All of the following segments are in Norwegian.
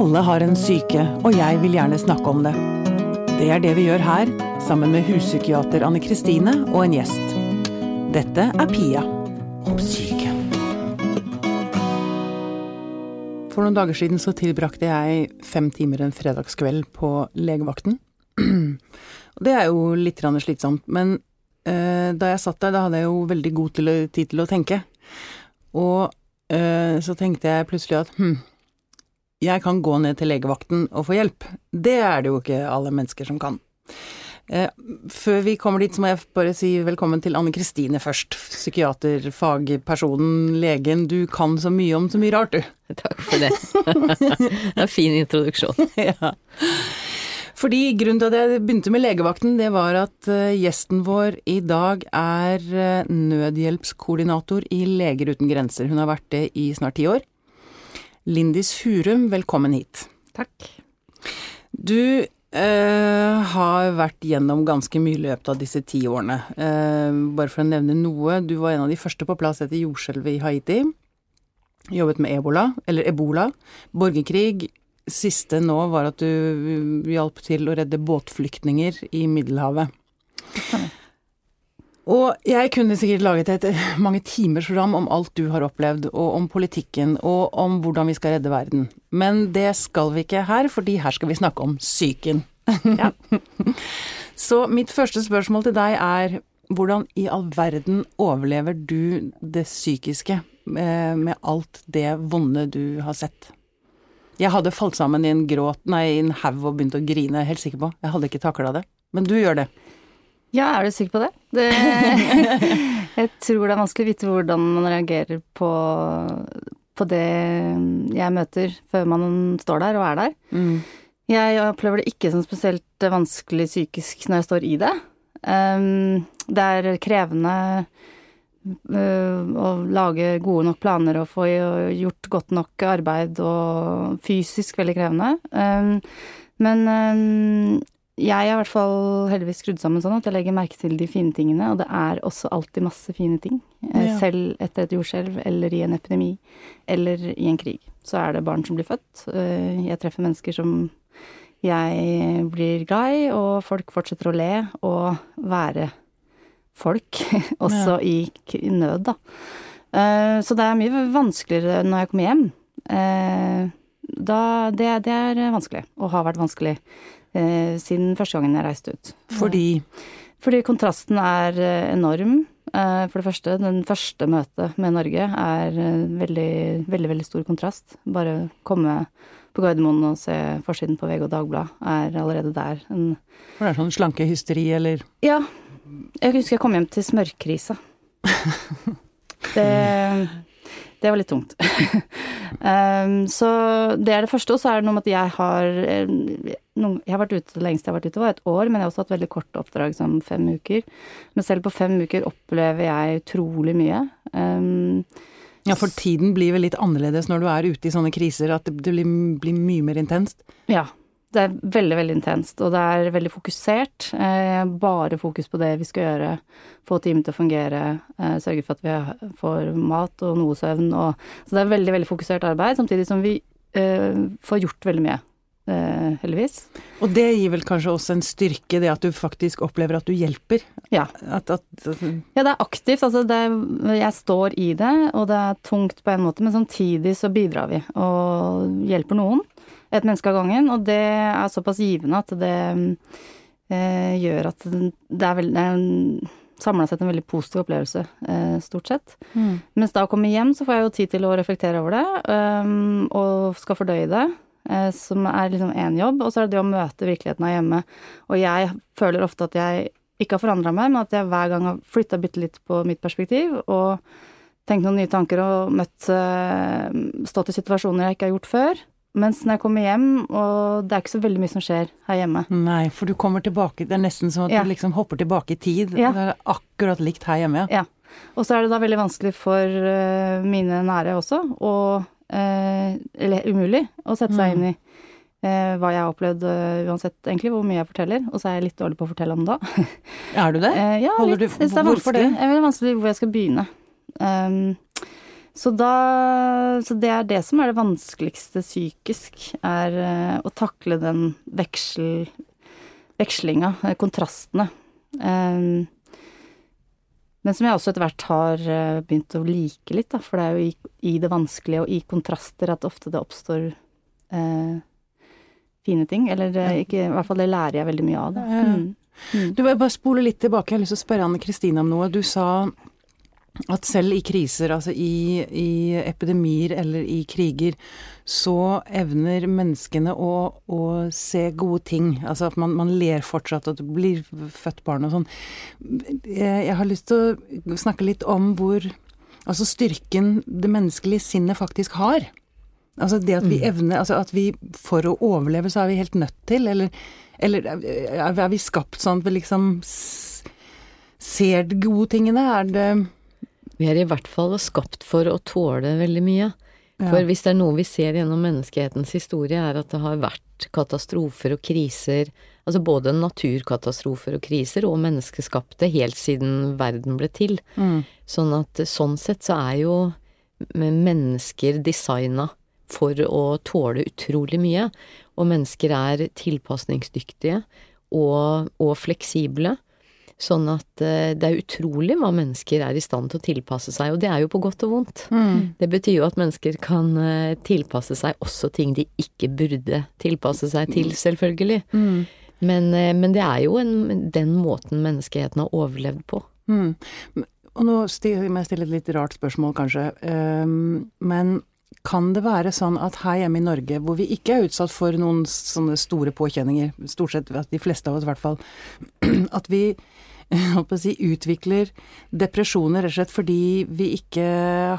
Alle har en syke, og jeg vil gjerne snakke om det. Det er det vi gjør her, sammen med huspsykiater Anne Kristine og en gjest. Dette er Pia om syke. For noen dager siden så tilbrakte jeg fem timer en fredagskveld på legevakten. Det er jo litt slitsomt, men uh, da jeg satt der, da hadde jeg jo veldig god tid til å tenke. Og uh, så tenkte jeg plutselig at hm, jeg kan gå ned til legevakten og få hjelp. Det er det jo ikke alle mennesker som kan. Eh, før vi kommer dit, så må jeg bare si velkommen til Anne Kristine først. Psykiater, fagpersonen, legen. Du kan så mye om så mye rart, du. Takk for det. det er en fin introduksjon. ja. Fordi grunnen til at jeg begynte med legevakten, det var at uh, gjesten vår i dag er uh, nødhjelpskoordinator i Leger uten grenser. Hun har vært det i snart ti år. Lindis Hurum, velkommen hit. Takk. Du eh, har vært gjennom ganske mye i løpet av disse ti årene. Eh, bare for å nevne noe, du var en av de første på plass etter jordskjelvet i Haiti. Jobbet med ebola, eller ebola, borgerkrig. Siste nå var at du hjalp til å redde båtflyktninger i Middelhavet. Og jeg kunne sikkert laget et mange timers program om alt du har opplevd, og om politikken, og om hvordan vi skal redde verden. Men det skal vi ikke her, fordi her skal vi snakke om psyken. Ja. Så mitt første spørsmål til deg er hvordan i all verden overlever du det psykiske eh, med alt det vonde du har sett? Jeg hadde falt sammen i en gråt, nei, i en haug og begynt å grine, helt sikker på. Jeg hadde ikke takla det. Men du gjør det. Ja, er du sikker på det? Det jeg tror det er vanskelig å vite hvordan man reagerer på, på, det jeg møter, før man står der og er der. Mm. Jeg opplever det ikke som spesielt vanskelig psykisk når jeg står i det. Um, det er krevende uh, å lage gode nok planer og få gjort godt nok arbeid, og fysisk veldig krevende. Um, men um, jeg er i hvert fall heldigvis skrudd sammen sånn at jeg legger merke til de fine tingene, og det er også alltid masse fine ting. Eh, ja. Selv etter et jordskjelv eller i en epidemi eller i en krig. Så er det barn som blir født. Eh, jeg treffer mennesker som jeg blir glad i, og folk fortsetter å le og være folk, også ja. i nød, da. Eh, så det er mye vanskeligere når jeg kommer hjem. Da, det, det er vanskelig, og har vært vanskelig eh, siden første gangen jeg reiste ut. Fordi? Fordi kontrasten er eh, enorm. Eh, for det første, den første møtet med Norge er eh, veldig, veldig, veldig stor kontrast. Bare komme på Gardermoen og se forsiden på VG og Dagblad er allerede der en For det er sånn slankehysteri, eller? Ja. Jeg husker jeg kom hjem til smørkrisa. Det det var litt tungt. um, så det er det første. Og så er det noe med at jeg har Jeg har vært ute det lengste jeg har vært ute, var et år, men jeg har også hatt veldig korte oppdrag som fem uker. Men selv på fem uker opplever jeg utrolig mye. Um, ja, for tiden blir vel litt annerledes når du er ute i sånne kriser, at det blir, blir mye mer intenst? Ja, det er veldig, veldig intenst, og det er veldig fokusert. Eh, bare fokus på det vi skal gjøre. Få timen til å fungere, eh, sørge for at vi får mat og noe søvn. Og, så det er veldig, veldig fokusert arbeid, samtidig som vi eh, får gjort veldig mye. Eh, heldigvis. Og det gir vel kanskje også en styrke, det at du faktisk opplever at du hjelper? Ja. At, at, at, ja, det er aktivt. Altså, det, jeg står i det, og det er tungt på en måte, men samtidig så bidrar vi og hjelper noen et menneske av gangen. Og det er såpass givende at det eh, gjør at det er, veldig samla sett en veldig positiv opplevelse, eh, stort sett. Mm. Mens da å komme hjem, så får jeg jo tid til å reflektere over det, um, og skal fordøye det. Eh, som er liksom én jobb, og så er det det å møte virkeligheten her hjemme. Og jeg føler ofte at jeg ikke har forandra meg, men at jeg hver gang har flytta bitte litt på mitt perspektiv og tenkt noen nye tanker og møtt uh, Stått i situasjoner jeg ikke har gjort før. Mens når jeg kommer hjem, og det er ikke så veldig mye som skjer her hjemme. Nei, for du kommer tilbake, det er nesten som at ja. du liksom hopper tilbake i tid. Ja. Det er akkurat likt her hjemme. Ja. Og så er det da veldig vanskelig for uh, mine nære også, og uh, Eller umulig å sette seg mm. inn i uh, hva jeg har opplevd, uansett egentlig hvor mye jeg forteller. Og så er jeg litt dårlig på å fortelle om det da. er du det? ja, Holder litt. Du, hvorfor det? Det er veldig vanskelig hvor jeg skal begynne. Um, Så da Så det er det som er det vanskeligste psykisk, er eh, å takle den veksel, vekslinga, eh, kontrastene. Um, men som jeg også etter hvert har eh, begynt å like litt, da, for det er jo i, i det vanskelige og i kontraster at ofte det oppstår eh, fine ting. Eller ikke, i hvert fall det lærer jeg veldig mye av. Da. Mm. Mm. Du, bare spole litt tilbake, jeg har lyst til å spørre Anne Kristine om noe. Du sa at selv i kriser, altså i, i, epidemier eller i kriger, så evner menneskene å, å se gode ting. Altså at man, man, ler fortsatt, at det blir født barn og sånn. Jeg, jeg, har lyst til å snakke litt om hvor Altså styrken det menneskelige sinnet faktisk har. Altså det at vi mm. evner Altså at vi for å overleve så er vi helt nødt til, eller, eller er vi skapt sånn at vi liksom ser de gode tingene? Er det vi er i hvert fall skapt for å tåle veldig mye. For ja. hvis det er noe vi ser gjennom menneskehetens historie, er at det har vært katastrofer og kriser, altså både naturkatastrofer og kriser, og menneskeskapte, helt siden verden ble til. Mm. Sånn at sånn sett så er jo mennesker designa for å tåle utrolig mye, og mennesker er tilpasningsdyktige og, og fleksible. Sånn at uh, det er utrolig hva mennesker er i stand til å tilpasse seg, og det er jo på godt og vondt. Mm. Det betyr jo at mennesker kan uh, tilpasse seg også ting de ikke burde tilpasse seg til, selvfølgelig. Mm. Men, uh, men, det er jo en, den måten menneskeheten har overlevd på. Mm. Og nå må jeg stille et litt rart spørsmål, kanskje. Um, men kan det være sånn at her hjemme i Norge, hvor vi ikke er utsatt for noen sånne store påkjenninger, stort sett de fleste av oss i hvert fall, at vi si, utvikler depresjoner rett og slett fordi vi ikke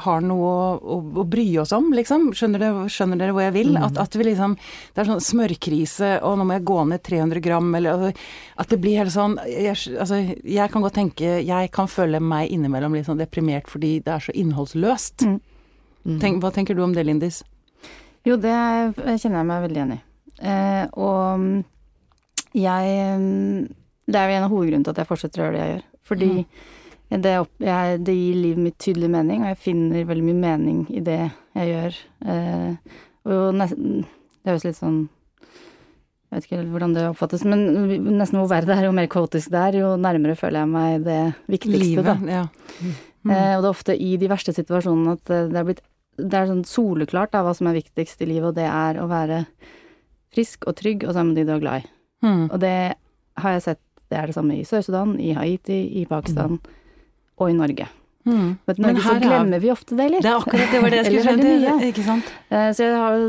har noe å, å, å bry oss om, liksom. Skjønner dere, skjønner dere hvor jeg vil? Mm. At, at, vi liksom Det er sånn smørkrise, og nå må jeg gå ned 300 gram, eller altså, At det blir helt sånn jeg, Altså, jeg kan godt tenke Jeg kan føle meg innimellom litt sånn deprimert fordi det er så innholdsløst. Mm. Mm. Tenk, hva tenker du om det, Lindis? Jo, det kjenner jeg meg veldig igjen i. Eh, og jeg det er jo en av hovedgrunnene til at jeg fortsetter å gjøre det jeg gjør. Fordi mm. det, jeg, det, gir livet mitt tydelig mening, og jeg finner veldig mye mening i det jeg gjør. Eh, og nesten Det høres litt sånn Jeg vet ikke hvordan det oppfattes, men nesten hvor verre det er, jo mer kaotisk det er, jo nærmere føler jeg meg det viktigste, livet, da. Ja. Mm. Eh, og det er ofte i de verste situasjonene at det er blitt Det er sånn soleklart da, hva som er viktigst i livet, og det er å være frisk og trygg og sammen med de du er glad i. Mm. Og det har jeg sett det er det samme i Sør-Sudan, i Haiti, i Pakistan mm. og i Norge. Mm. Men i Norge så glemmer er... vi ofte det litt. Det er akkurat det var det jeg skulle frem. Ikke sant? Eh, så jeg har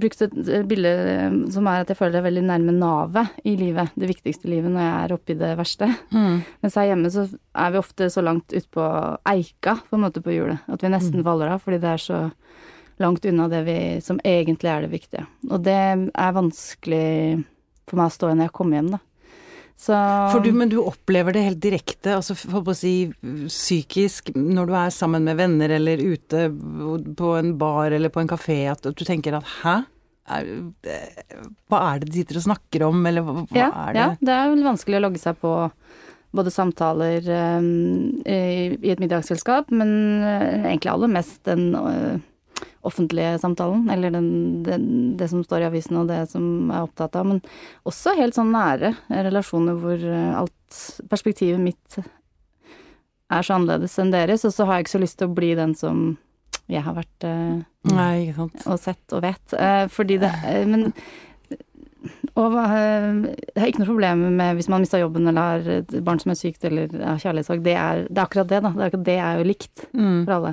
brukt et bilde eh, som er at jeg føler det er veldig nærme navet i livet. Det viktigste livet når jeg er oppe i det verste. Mm. Mens her hjemme så er vi ofte så langt utpå eika på en måte på hjulet at vi nesten mm. faller av fordi det er så langt unna det vi, som egentlig er det viktige. Og det er vanskelig for meg å stå i når jeg kommer hjem, da. Så du, Men du opplever det helt direkte, altså for å si psykisk, når du er sammen med venner eller ute på en bar eller på en kafé, at du tenker at hæ? Er, hva er det de sitter og snakker om, eller hva, ja, er det? Ja, det er vel vanskelig å logge seg på både samtaler um, i, i, et middagsselskap, men uh, egentlig aller mest den uh, offentlige samtalen, eller den, den, det som står i avisen og det som er opptatt av, men også helt sånn nære relasjoner hvor eh, alt perspektivet mitt er så annerledes enn deres, og så har jeg ikke så lyst til å bli den som jeg har vært eh, Nei, og sett og vet. Eh, fordi det Men og jeg har ikke noe problem med hvis man mister jobben eller har et barn som er sykt eller har kjærlighetssorg. Det, det, er akkurat det, da. Det er, akkurat det er jo likt mm. for alle.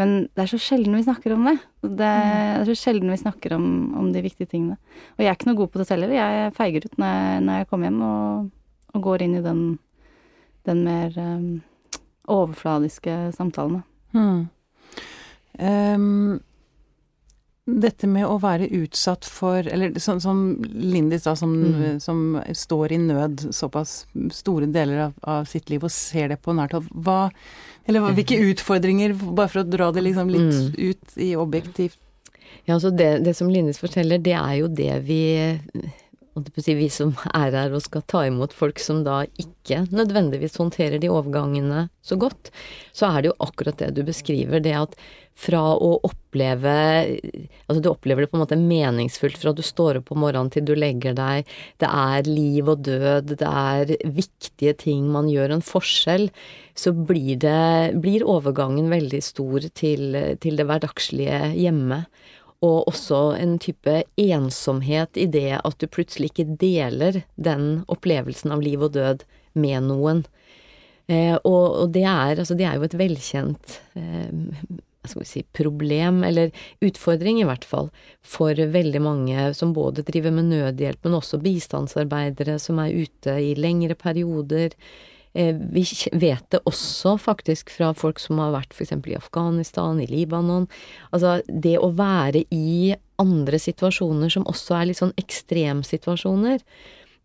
Men det er så sjelden vi snakker om det. Det er så sjelden vi snakker om, om de viktige tingene. Og jeg er ikke noe god på det selv heller. Jeg feiger ut når jeg, når jeg kommer hjem og, og, går inn i den, den mer um, overfladiske samtalen. Hmm. Um, dette med å være utsatt for Eller så, som Lindis, da, som, mm. som, står i nød såpass store deler av, av, sitt liv og ser det på nært hold. Hva Eller hvilke utfordringer, bare for å dra det liksom litt mm. ut i objektivt Ja, altså det, det som Lindis forteller, det er jo det vi vi som er her og skal ta imot folk som da ikke nødvendigvis håndterer de overgangene så godt, så er det jo akkurat det du beskriver, det at fra å oppleve Altså du opplever det på en måte meningsfullt fra du står opp om morgenen til du legger deg, det er liv og død, det er viktige ting, man gjør en forskjell, så blir det Blir overgangen veldig stor til, til det hverdagslige hjemme og også en type ensomhet i det at du plutselig ikke deler den opplevelsen av liv og død med noen. Eh, og, og, det er, altså det er jo et velkjent eh, si, problem, eller utfordring i hvert fall, for veldig mange som både driver med nødhjelp, men også bistandsarbeidere som er ute i lengre perioder, vi vet det også faktisk fra folk som har vært f.eks. i Afghanistan, i Libanon. Altså det å være i andre situasjoner som også er litt sånn ekstremsituasjoner,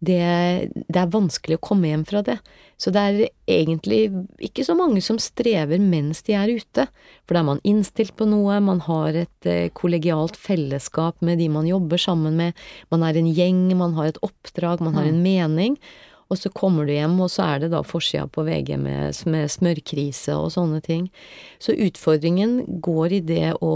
det, det er vanskelig å komme hjem fra det. Så det er egentlig ikke så mange som strever mens de er ute. For da er man innstilt på noe, man har et eh, kollegialt fellesskap med de man jobber sammen med, man er en gjeng, man har et oppdrag, man har en mm. mening. Og så kommer du hjem, og så er det da forsida på VG med, med smørkrise og sånne ting. Så utfordringen går i det å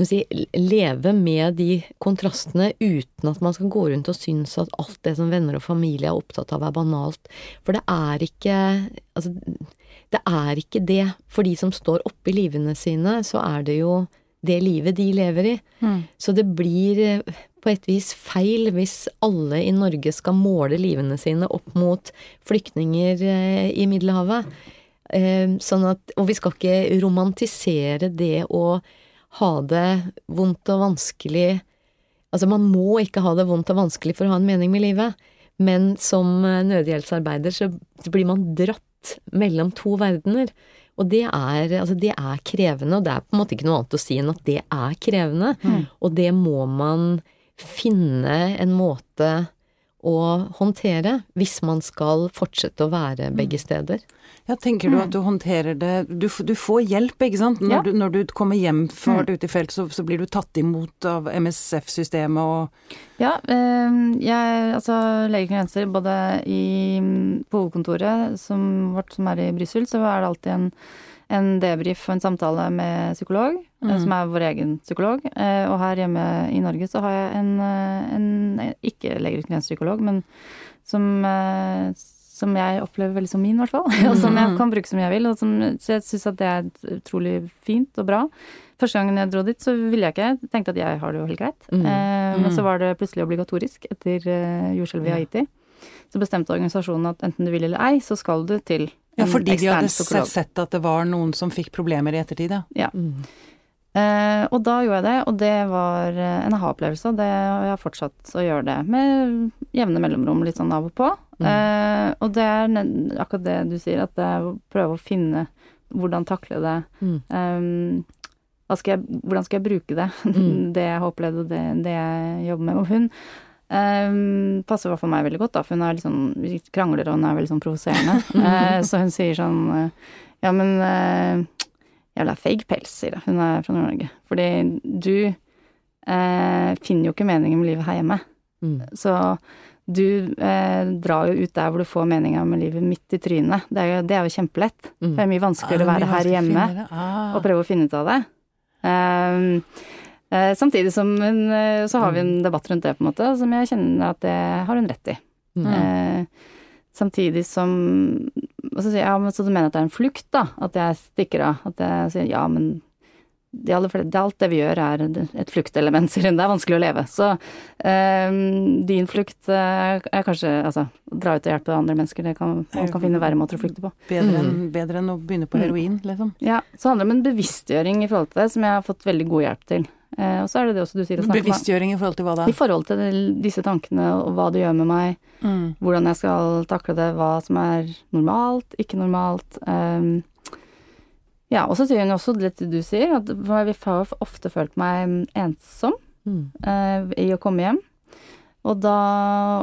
Si, leve med de kontrastene uten at man skal gå rundt og synes at alt det som venner og familie er opptatt av, er banalt. For det er ikke Altså, det er ikke det. For de som står oppe i livene sine, så er det jo det livet de lever i. Mm. Så det blir på et vis feil hvis alle i Norge skal måle livene sine opp mot flyktninger eh, i Middelhavet. Eh, sånn at, og vi skal ikke romantisere det å ha det vondt og vanskelig Altså, man må ikke ha det vondt og vanskelig for å ha en mening med livet, men som nødhjelpsarbeider så blir man dratt mellom to verdener. Og det er, altså det er krevende, og det er på en måte ikke noe annet å si enn at det er krevende. Mm. Og det må man finne en måte å håndtere hvis man skal fortsette å være begge mm. steder. Ja, tenker du at mm. du håndterer det Du, du får hjelp, ikke sant? Når, ja. du, når du, kommer hjem fra mm. ute i felt, så, så, blir du tatt imot av MSF-systemet og Ja, eh, jeg Altså Leger grenser, både i, på hovedkontoret som vårt som er i Brussel, så er det alltid en, en debrief og en samtale med psykolog, eh, mm. som er vår egen psykolog. Eh, og her hjemme i Norge så har jeg en, eh, en ikke Leger uten grenser-psykolog, men som som jeg opplever veldig som min, i hvert fall. og som jeg mm. kan bruke som jeg vil. Som, så jeg syns at det er utrolig fint og bra. Første gangen jeg dro dit, så ville jeg ikke. Jeg tenkte at jeg har det jo helt greit. Mm. Eh, men så mm. var det plutselig obligatorisk etter uh, jordskjelvet i Haiti. Så bestemte organisasjonen at enten du vil eller ei, så skal du til en ja, fordi de hadde sett at det var noen som fikk problemer i ettertid, ja. ja. Mm. Eh, og da gjorde jeg det, og det var eh, en aha-opplevelse. Og jeg har fortsatt å gjøre det med jevne mellomrom, litt sånn av og på. Mm. Eh, og det er akkurat det du sier, at det er å prøve å finne hvordan takle det. Mm. Um, skal jeg, hvordan skal jeg bruke det? Mm. det jeg har opplevd, og det, det, jeg jobber med. Og hun um, passer i hvert fall meg veldig godt, da, for hun er litt sånn, vi krangler, og hun er veldig sånn provoserende. eh, så hun sier sånn Ja, men uh, Jævla fake pels, sier hun. Hun er fra Nord-Norge. Fordi du eh, finner jo ikke meningen med livet her hjemme. Mm. Så du eh, drar jo ut der hvor du får meninga med livet midt i trynet. Det er jo, det er jo kjempelett. Mm. Det er mye vanskeligere å være her hjemme ah. og prøve å finne ut av det. Um, eh, samtidig som hun, eh, så har vi en mm. debatt rundt det, på en måte, som jeg kjenner at det har hun rett i. Mm. Eh, samtidig som og så sier jeg ja, men så du mener at det er en flukt, da? At jeg stikker av? At jeg sier ja, men det, alt det vi gjør er et fluktelement, sier hun. Det er vanskelig å leve. Så øh, din flukt eh, er kanskje Altså, dra ut og hjelpe andre mennesker. Det kan, man kan finne verre måter å flykte på. Bedre enn, mm. bedre enn å begynne på mm. heroin, liksom. Ja. Så handler det om en bevisstgjøring i forhold til det, som jeg har fått veldig god hjelp til. Eh, og så er det det også du sier Bevisstgjøring i forhold til hva da? I forhold til disse tankene og hva det gjør med meg. Mm. Hvordan jeg skal takle det, hva som er normalt, ikke normalt. Um, ja, og så sier hun også litt det du sier, at jeg har ofte følt meg ensom mm. uh, i å komme hjem. Og da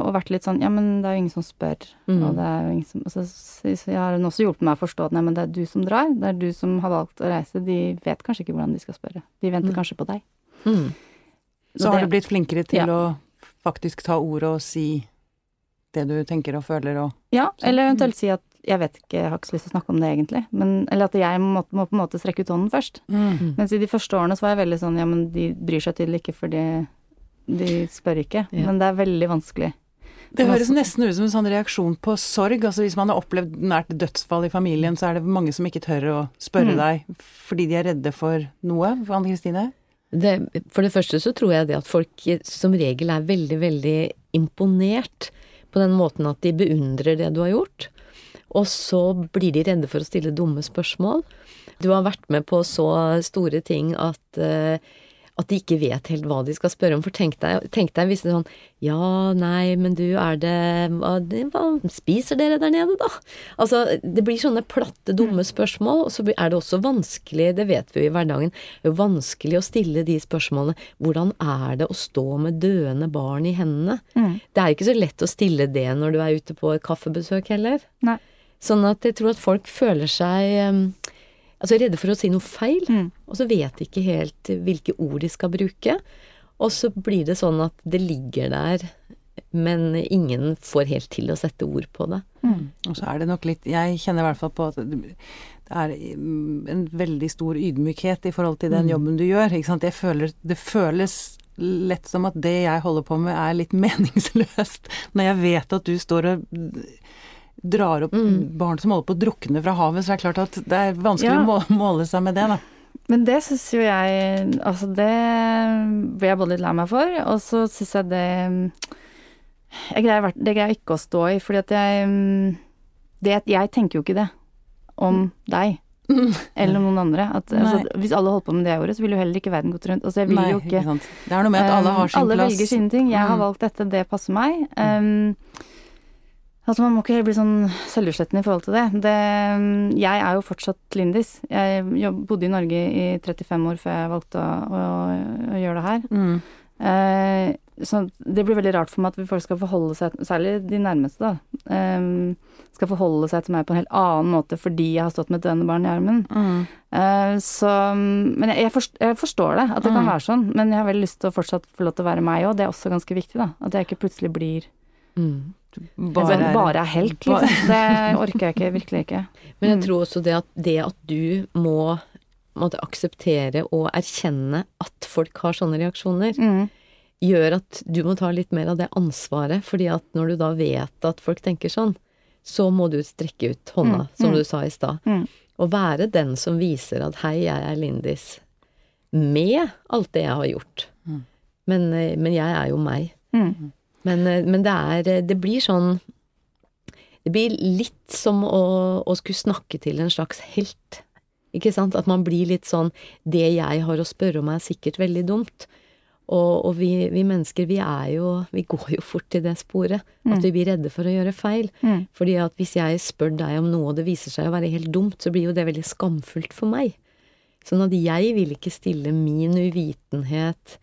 og vært litt sånn Ja, men det er jo ingen som spør. Mm. Og det er jo ingen som Og så, så har hun også hjulpet meg å forstå at nei, men det er du som drar. Det er du som har valgt å reise. De vet kanskje ikke hvordan de skal spørre. De venter mm. kanskje på deg. Mm. Så har du blitt flinkere til ja. å faktisk ta ordet og si det du tenker og føler og Ja, eller eventuelt si at jeg vet ikke, jeg har ikke så lyst til å snakke om det egentlig. Men, eller at jeg må, må, på en måte strekke ut hånden først. mm. Mens i de første årene så var jeg veldig sånn ja, men de bryr seg tydelig ikke fordi de spør ikke. Ja. Men det er veldig vanskelig. Det høres nesten ut som en sånn reaksjon på sorg. Altså hvis man har opplevd nært dødsfall i familien, så er det mange som ikke tør å spørre Mm. deg fordi de er redde for noe. Anne Kristine? Det, for det første så tror jeg det at folk som regel er veldig, veldig imponert på den måten at de beundrer det du har gjort. Og så blir de redde for å stille dumme spørsmål. Du har vært med på så store ting at, eh, at de ikke vet helt hva de skal spørre om. For tenk deg, tenk deg hvis det er sånn Ja, nei, men du, er det hva, hva spiser dere der nede, da? Altså, det blir sånne platte, dumme spørsmål, og så er det også vanskelig, det vet vi jo i hverdagen, det er jo vanskelig å stille de spørsmålene. Hvordan er det å stå med døende barn i hendene? Mm. Det er ikke så lett å stille det når du er ute på et kaffebesøk heller. Nei. Sånn at jeg tror at folk føler seg um, altså redde for å si noe feil, Mm. og så vet de ikke helt hvilke ord de skal bruke. Og så blir det sånn at det ligger der, men ingen får helt til å sette ord på det. Mm. Og så er det nok litt Jeg kjenner i hvert fall på at det er en veldig stor ydmykhet i forhold til den Mm. jobben du gjør. Ikke sant? Jeg føler, det føles lett som at det jeg holder på med er litt meningsløst, når jeg vet at du står og drar opp Mm. barn som holder på å drukne fra havet, så er det klart at det er vanskelig Ja. å måle seg med det, da. Men det syns jo jeg Altså, det blir jeg både litt lei meg for, og så syns jeg det jeg greier, Det greier jeg ikke å stå i, fordi at jeg det, Jeg tenker jo ikke det om deg. Eller om noen andre. At, altså, hvis alle holdt på med det jeg gjorde, så ville jo heller ikke verden gått rundt. Altså, jeg vil Nei, jo ikke ikke Det er noe med at alle har sin Um, alle plass. velger sine ting. Jeg har Mm. valgt dette, det passer meg. Um, altså Man må ikke bli sånn selvutslettende i forhold til det. det. Jeg er jo fortsatt Lindis. Jeg bodde i Norge i 35 år før jeg valgte å, å, å gjøre det her. Mm. Eh, så det blir veldig rart for meg at folk skal forholde seg, særlig de nærmeste, da, eh, skal forholde seg til meg på en helt annen måte fordi jeg har stått med et døende barn i armen. Mm. Eh, så Men jeg, forstår, jeg forstår det, at det kan Mm. være sånn. Men jeg har veldig lyst til å fortsatt få lov til å være meg òg. Det er også ganske viktig, da. At jeg ikke plutselig blir Mm. bare, er- bare er helt, liksom. Det orker jeg ikke. Virkelig ikke. Men jeg Mm. tror også det at, det at du må måtte akseptere og erkjenne at folk har sånne reaksjoner, Mm. gjør at du må ta litt mer av det ansvaret, fordi at når du da vet at folk tenker sånn, så må du strekke ut hånda, Mm, som mm. du sa i stad, Mm. og være den som viser at hei, jeg er Lindis, med alt det jeg har gjort. Mm. Men, eh, men jeg er jo meg. Mm. Men, eh, men det er eh, Det blir sånn Det blir litt som å, å skulle snakke til en slags helt. Ikke sant? At man blir litt sånn Det jeg har å spørre om er sikkert veldig dumt. Og, og vi, vi mennesker, vi er jo Vi går jo fort i det sporet. At Mm. vi blir redde for å gjøre feil. Mm. Fordi at hvis jeg spør deg om noe, og det viser seg å være helt dumt, så blir jo det veldig skamfullt for meg. Sånn at jeg vil ikke stille min uvitenhet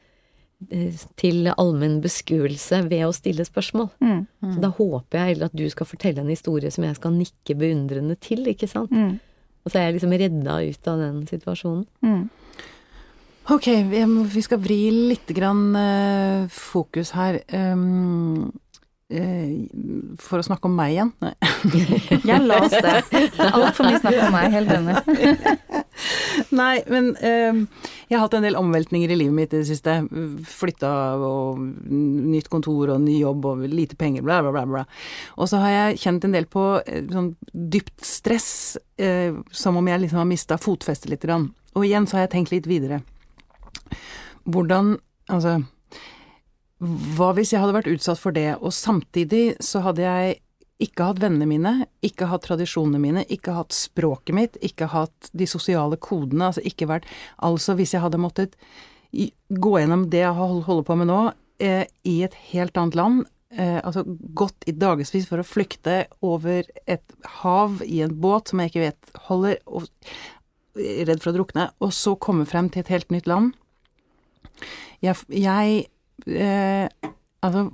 til allmenn beskuelse ved å stille spørsmål. Mm. Så da håper jeg heller at du skal fortelle en historie som jeg skal nikke beundrende til, ikke sant? Mm. Og så er jeg liksom redda ut av den situasjonen. Mm. Ok, vi, skal vri litt grann eh, fokus her. Um, eh, for å snakke om meg igjen. Nei. Ja, la oss det. Altfor mye snakk om meg. Helt enig. Nei, men eh, jeg har hatt en del omveltninger i livet mitt i det siste. Flytta og nytt kontor og ny jobb og lite penger, bla, bla, bla. bla. Og så har jeg kjent en del på eh, sånn dypt stress, eh, som om jeg liksom har mista fotfestet litt. Grann. Og igjen så har jeg tenkt litt videre. Hvordan Altså hva hvis jeg hadde vært utsatt for det, og samtidig så hadde jeg ikke hatt vennene mine, ikke hatt tradisjonene mine, ikke hatt språket mitt, ikke hatt de sosiale kodene, altså ikke vært Altså hvis jeg hadde måttet gå gjennom det jeg holder på med nå, eh, i et helt annet land, eh, altså gått i dagevis for å flykte over et hav i en båt som jeg ikke vet holder, og redd for å drukne, og så komme frem til et helt nytt land. Jeg, jeg eh, Altså,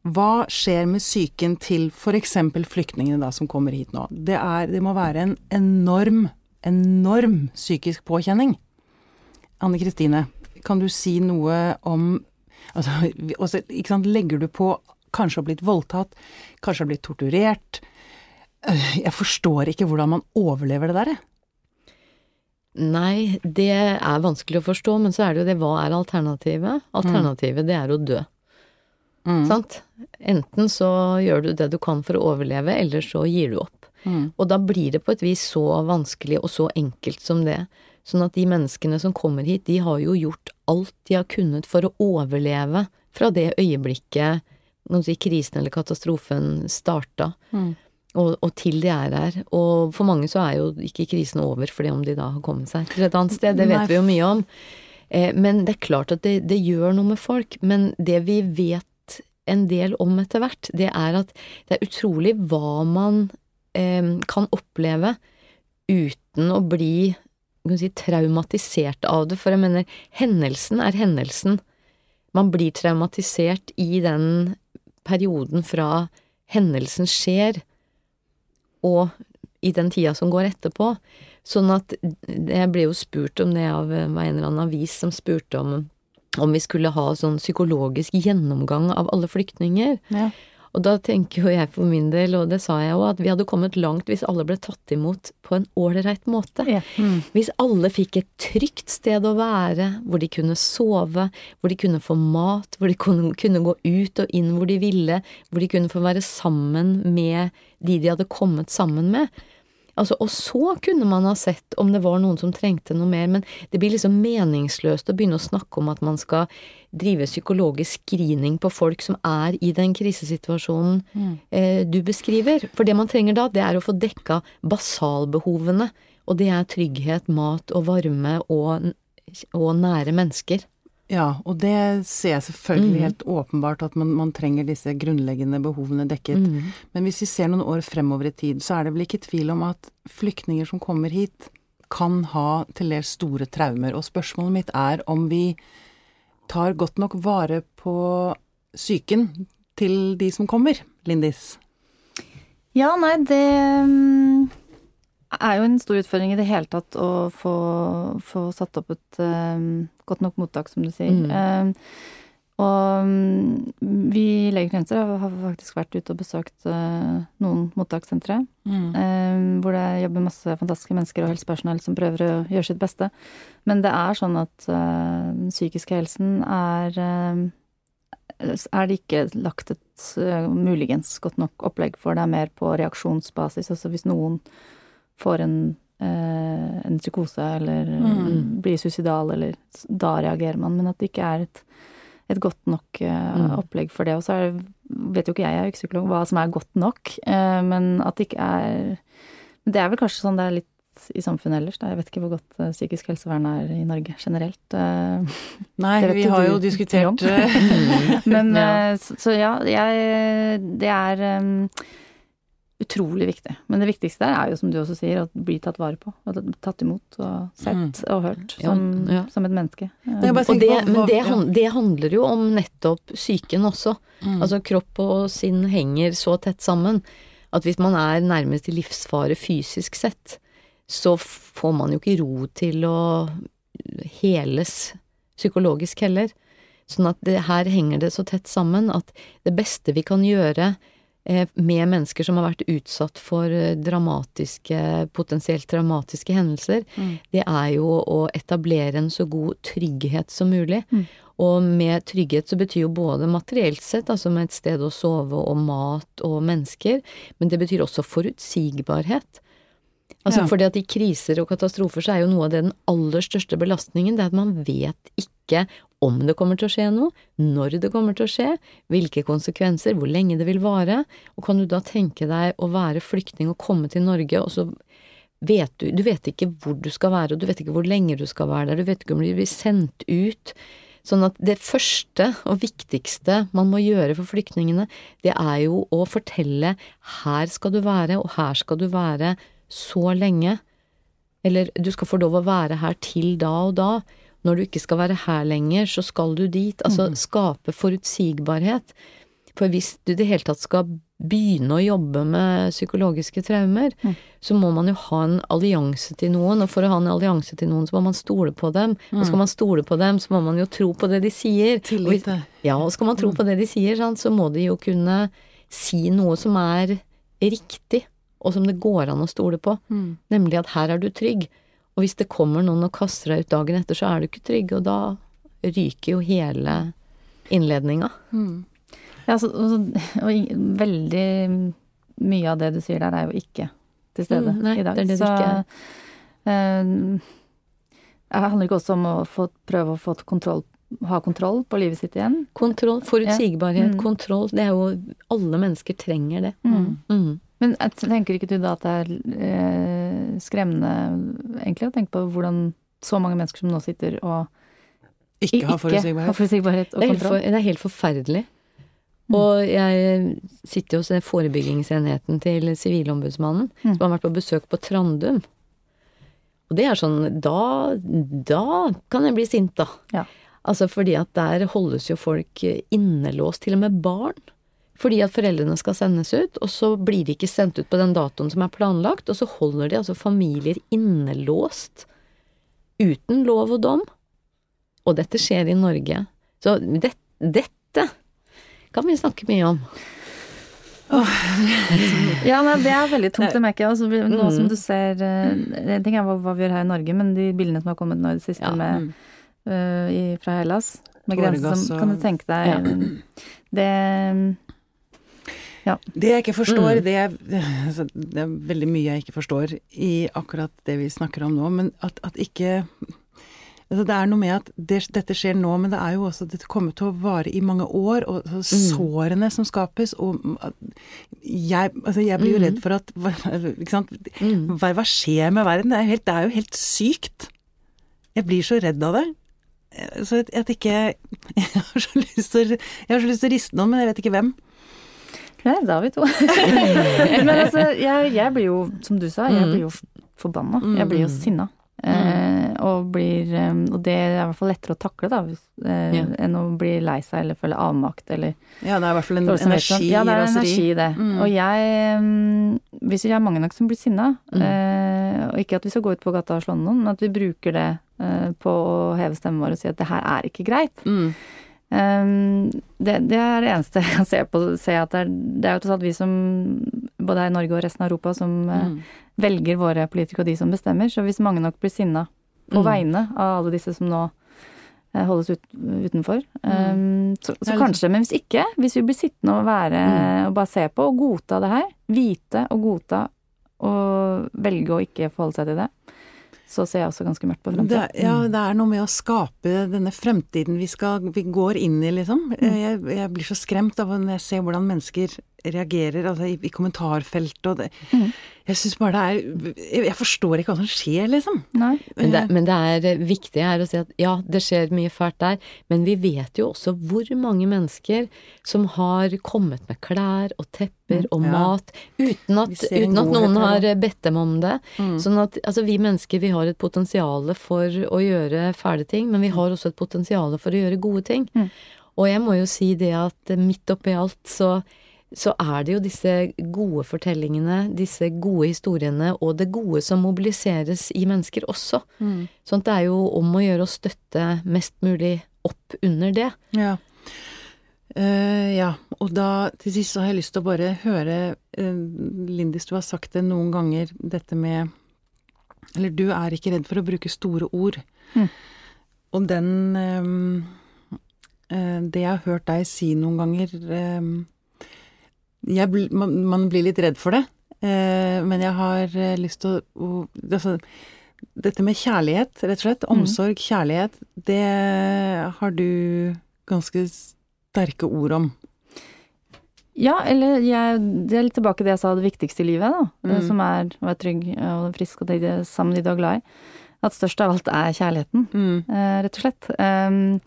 hva skjer med psyken til f.eks. flyktningene da som kommer hit nå? Det, er, det må være en enorm, enorm psykisk påkjenning. Anne Kristine, kan du si noe om Altså, også, sant, legger du på kanskje har blitt voldtatt, kanskje har blitt torturert. Øh, jeg forstår ikke hvordan man overlever det der. Nei, det er vanskelig å forstå, men så er det jo det, hva er alternativet? Alternativet, det er å dø. Mm. Sant? Enten så gjør du det du kan for å overleve, eller så gir du opp. Mm. Og da blir det på et vis så vanskelig og så enkelt som det. Sånn at de menneskene som kommer hit, de har jo gjort alt de har kunnet for å overleve fra det øyeblikket si, krisen eller katastrofen starta. Mm. Og, og, til de er her. Og for mange så er jo ikke krisen over fordi om de da har kommet seg til et annet sted. Det vet Nei. vi jo mye om. Eh, men det er klart at det, det, gjør noe med folk. Men det vi vet en del om etter hvert, det er at det er utrolig hva man eh, kan oppleve uten å bli si, traumatisert av det. For jeg mener, hendelsen er hendelsen. Man blir traumatisert i den perioden fra hendelsen skjer og i den tida som går etterpå. Sånn at jeg ble jo spurt om det av en eller annen avis som spurte om om vi skulle ha sånn psykologisk gjennomgang av alle flyktninger. Ja. Og da tenker jo jeg for min del, og det sa jeg òg, at vi hadde kommet langt hvis alle ble tatt imot på en ålreit måte. Ja. Mm. Hvis alle fikk et trygt sted å være, hvor de kunne sove, hvor de kunne få mat, hvor de kunne, kunne gå ut og inn hvor de ville, hvor de kunne få være sammen med de de hadde kommet sammen med. Altså, og så kunne man ha sett om det var noen som trengte noe mer, men det blir liksom meningsløst å begynne å snakke om at man skal drive psykologisk screening på folk som er i den krisesituasjonen mm. eh, du beskriver. For det man trenger da, det er å få dekka basalbehovene, og det er trygghet, mat og varme og, og nære mennesker. Ja, og det ser jeg selvfølgelig mm. helt åpenbart at man, man, trenger disse grunnleggende behovene dekket. Mm. Men hvis vi ser noen år fremover i tid, så er det vel ikke tvil om at flyktninger som kommer hit, kan ha til dels store traumer. Og spørsmålet mitt er om vi tar godt nok vare på psyken til de som kommer, Lindis? Ja, nei, det mm, er jo en stor utfordring i det hele tatt å få, få satt opp et um, godt nok mottak, som du sier. Mm. Um, og um, vi Legegrenser har faktisk vært ute og besøkt uh, noen mottakssentre. Mm. Um, hvor det jobber masse fantastiske mennesker og helsepersonell som prøver å gjøre sitt beste. Men det er sånn at uh, den psykiske helsen er uh, er det ikke lagt et muligens godt nok opplegg for. Det er mer på reaksjonsbasis. Altså hvis noen får en, eh, en psykose eller mm. blir suicidal, eller da reagerer man. Men at det ikke er et, et godt nok eh, mm. opplegg for det. Og så er, vet jo ikke jeg, jeg er jo ikke psykolog, hva som er godt nok. Eh, men at det ikke er Det er vel kanskje sånn det er litt i samfunnet ellers. Da. Jeg vet ikke hvor godt uh, psykisk helsevern er i Norge generelt. Uh, Nei, vi har jo diskutert Men ja. Uh, så, så, ja, jeg Det er um, utrolig viktig. Men det viktigste er jo, som du også sier, å bli tatt vare på. Og tatt imot og sett mm. og hørt som, ja, ja. som et menneske. Det, det, men det, det, handler jo om nettopp psyken også. Mm. Altså kropp og sinn henger så tett sammen at hvis man er nærmest i livsfare fysisk sett, så får man jo ikke ro til å heles psykologisk heller. Sånn at her henger det så tett sammen at det beste vi kan gjøre med mennesker som har vært utsatt for eh, dramatiske, potensielt dramatiske hendelser, mm. det er jo å etablere en så god trygghet som mulig. Mm. Og med trygghet så betyr jo både materielt sett, altså med et sted å sove og mat og mennesker, men det betyr også forutsigbarhet. Altså ja. fordi at i kriser og katastrofer så er jo noe av det den aller største belastningen, det er at man vet ikke om det kommer til å skje noe, når det kommer til å skje, hvilke konsekvenser, hvor lenge det vil vare, og kan du da tenke deg å være flyktning og komme til Norge, og så vet du Du vet ikke hvor du skal være, og du vet ikke hvor lenge du skal være der, du vet ikke om du blir sendt ut. Sånn at det første og viktigste man må gjøre for flyktningene, det er jo å fortelle her skal du være, og her skal du være så lenge. Eller du skal få lov å være her til da og da når du ikke skal være her lenger, så skal du dit. Altså mm. skape forutsigbarhet. For hvis du i det hele tatt skal begynne å jobbe med psykologiske traumer, Mm. så må man jo ha en allianse til noen, og for å ha en allianse til noen, så må man stole på dem. Og skal man stole på dem, så må man jo tro på det de sier. Tillit. Ja, og skal man tro på det de sier, sant, så må de jo kunne si noe som er riktig, og som det går an å stole på. Mm. Nemlig at her er du trygg. Og hvis det kommer noen og kaster deg ut dagen etter, så er du ikke trygg, og da ryker jo hele innledninga. Mm. Ja, så, og, og veldig mye av det du sier der, er jo ikke til stede Mm, nei, i dag. det er det så eh, det handler ikke også om å få, prøve å få kontroll, ha kontroll på livet sitt igjen. Kontroll, forutsigbarhet, Ja. Mm. kontroll. Det er jo Alle mennesker trenger det. Mm. Men tenker ikke du da at det er eh, skremmende egentlig å tenke på hvordan så mange mennesker som nå sitter og Ikke ha har forutsigbarhet. forutsigbarhet og Det, for, kontroll? det er helt forferdelig. Mm. Og jeg sitter jo hos forebyggingsenheten til Sivilombudsmannen, Mm. som har vært på besøk på Trandum. Og det er sånn Da, da kan jeg bli sint, da. Ja. Altså fordi at der holdes jo folk innelåst, til og med barn. Fordi at foreldrene skal sendes ut, og så blir de ikke sendt ut på den datoen som er planlagt, og så holder de altså familier innelåst uten lov og dom. Og dette skjer i Norge. Så det, dette kan vi snakke mye om. Ja, nei, det er veldig tungt, det merker jeg. Altså, nå Mm. som du ser eh, En ting er hva, hva vi gjør her i Norge, men de bildene som har kommet nå i det siste Ja. med, eh, i, fra Hellas, med grenser som Kan du tenke deg Det Det jeg ikke forstår, Mm. det, er, altså, det er veldig mye jeg ikke forstår i akkurat det vi snakker om nå, men at, at ikke altså Det er noe med at det, dette skjer nå, men det er jo også Dette kommer til å vare i mange år, og Mm. sårene som skapes, og jeg, altså jeg blir jo Mm. redd for at Ikke sant. Mm. Hva, hva skjer med verden? Det er, helt, det er jo helt sykt. Jeg blir så redd av det. Så at, ikke Jeg har så lyst til Jeg har så lyst til å riste noen, men jeg vet ikke hvem. Nei, da er vi to. Men altså, jeg, jeg blir jo, som du sa, jeg Mm. blir jo forbanna. Jeg blir jo sinna. Eh, og blir eh, Og det er i hvert fall lettere å takle, da, hvis, eh, Ja. enn å bli lei seg eller føle avmakt eller Ja, det er i hvert fall en energi i energi Ja, det er energi i det. Mm. Og jeg mm, Hvis vi er mange nok som blir sinna, Mm. eh, og ikke at vi skal gå ut på gata og slå noen, men at vi bruker det eh, på å heve stemmen vår og si at det her er ikke greit. Mm. Um, det, det er det eneste jeg kan se på. Se at det, er, det er jo tross alt vi som, både her i Norge og resten av Europa, som eh, Mm. velger våre politikere og de som bestemmer. Så hvis mange nok blir sinna på Mm. vegne av alle disse som nå eh, holdes ut, utenfor, um, så, så er kanskje. Men hvis ikke, hvis vi blir sittende og være Mm. og bare se på og godta det her, vite og godta og velge å ikke forholde seg til det, så ser jeg også ganske mørkt på fremtiden. Det, ja, det er noe med å skape denne fremtiden vi, skal, vi går inn i, liksom. Jeg, jeg blir så skremt av når jeg ser hvordan mennesker reagerer altså i, i kommentarfeltet og det. mm. Jeg syns bare det er jeg, jeg forstår ikke hva som skjer, liksom. Nei. Men det, men det er eh, viktig her å si at ja, det skjer mye fælt der, men vi vet jo også hvor mange mennesker som har kommet med klær og tepper og Ja. mat uten at, uten at noen har eh, bedt dem om det. Mm. Sånn at altså, vi mennesker vi har et potensial for å gjøre fæle ting, men vi har også et potensial for å gjøre gode ting. Mm. Og jeg må jo si det at midt oppi alt så så er det jo disse gode fortellingene, disse gode historiene, og det gode som mobiliseres i mennesker også. Mm. Sånn at det er jo om å gjøre å støtte mest mulig opp under det. Ja. Uh, ja, og da til sist så har jeg lyst til å bare høre uh, Lindis, du har sagt det noen ganger, dette med Eller du er ikke redd for å bruke store ord. Mm. Og den um, uh, Det jeg har hørt deg si noen ganger ehm, jeg, man, man blir litt redd for det, eh, men jeg har eh, lyst til å, altså, Dette med kjærlighet, rett og slett. Mm. Omsorg, kjærlighet. Det har du ganske sterke ord om. Ja, eller jeg, det er litt tilbake til det jeg sa, det viktigste i livet, da. Mm. Som er å være trygg og frisk og det, sammen med de du er glad i. At størst av alt er kjærligheten, Mm. eh, rett og slett. Um,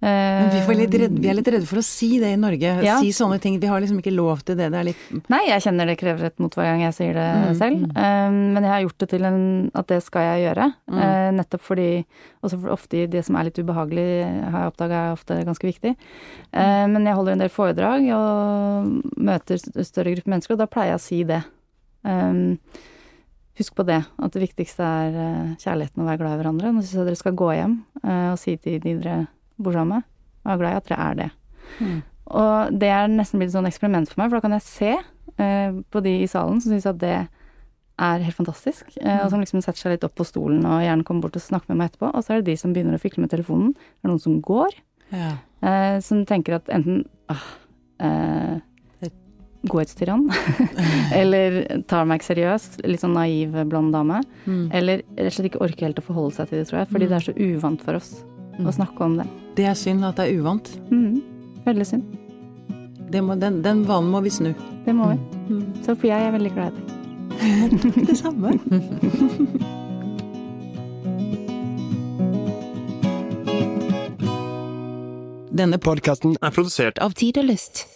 Men vi, litt redde, vi, er litt redde for å si det i Norge. Ja. Si sånne ting. Vi har liksom ikke lov til det. Det er litt Nei, jeg kjenner det krever et mot hver gang jeg sier det mm. selv. Um, men jeg har gjort det til en, at det skal jeg gjøre. Mm. Uh, nettopp fordi Også for ofte det som er litt ubehagelig, har jeg oppdaga er ofte ganske viktig. Uh, men jeg holder en del foredrag og møter større grupper mennesker, og da pleier jeg å si det. Um, husk på det, at det viktigste er kjærligheten og være glad i hverandre. Nå syns jeg dere skal gå hjem og si til de dere bor sammen. Og er glad i at dere er det. Mm. Og det er nesten blitt et sånn eksperiment for meg, for da kan jeg se eh, på de i salen som syns at det er helt fantastisk, eh, mm. og som liksom setter seg litt opp på stolen og gjerne kommer bort og snakker med meg etterpå. Og så er det de som begynner å fikle med telefonen. Det er noen som går, ja. eh, som tenker at enten ah, eh, godhetstyrann, eller tar meg ikke seriøst, litt sånn naiv blond dame, mm. eller rett og slett ikke orker helt å forholde seg til det, tror jeg, fordi mm. det er så uvant for oss mm. å snakke om det. Det er synd at det er uvant. Mm. Veldig synd. Må, den, den, vanen må vi snu. Det må vi. Mm. Så for jeg er veldig glad i det. det samme. Denne podkasten er produsert av Tid og Lyst.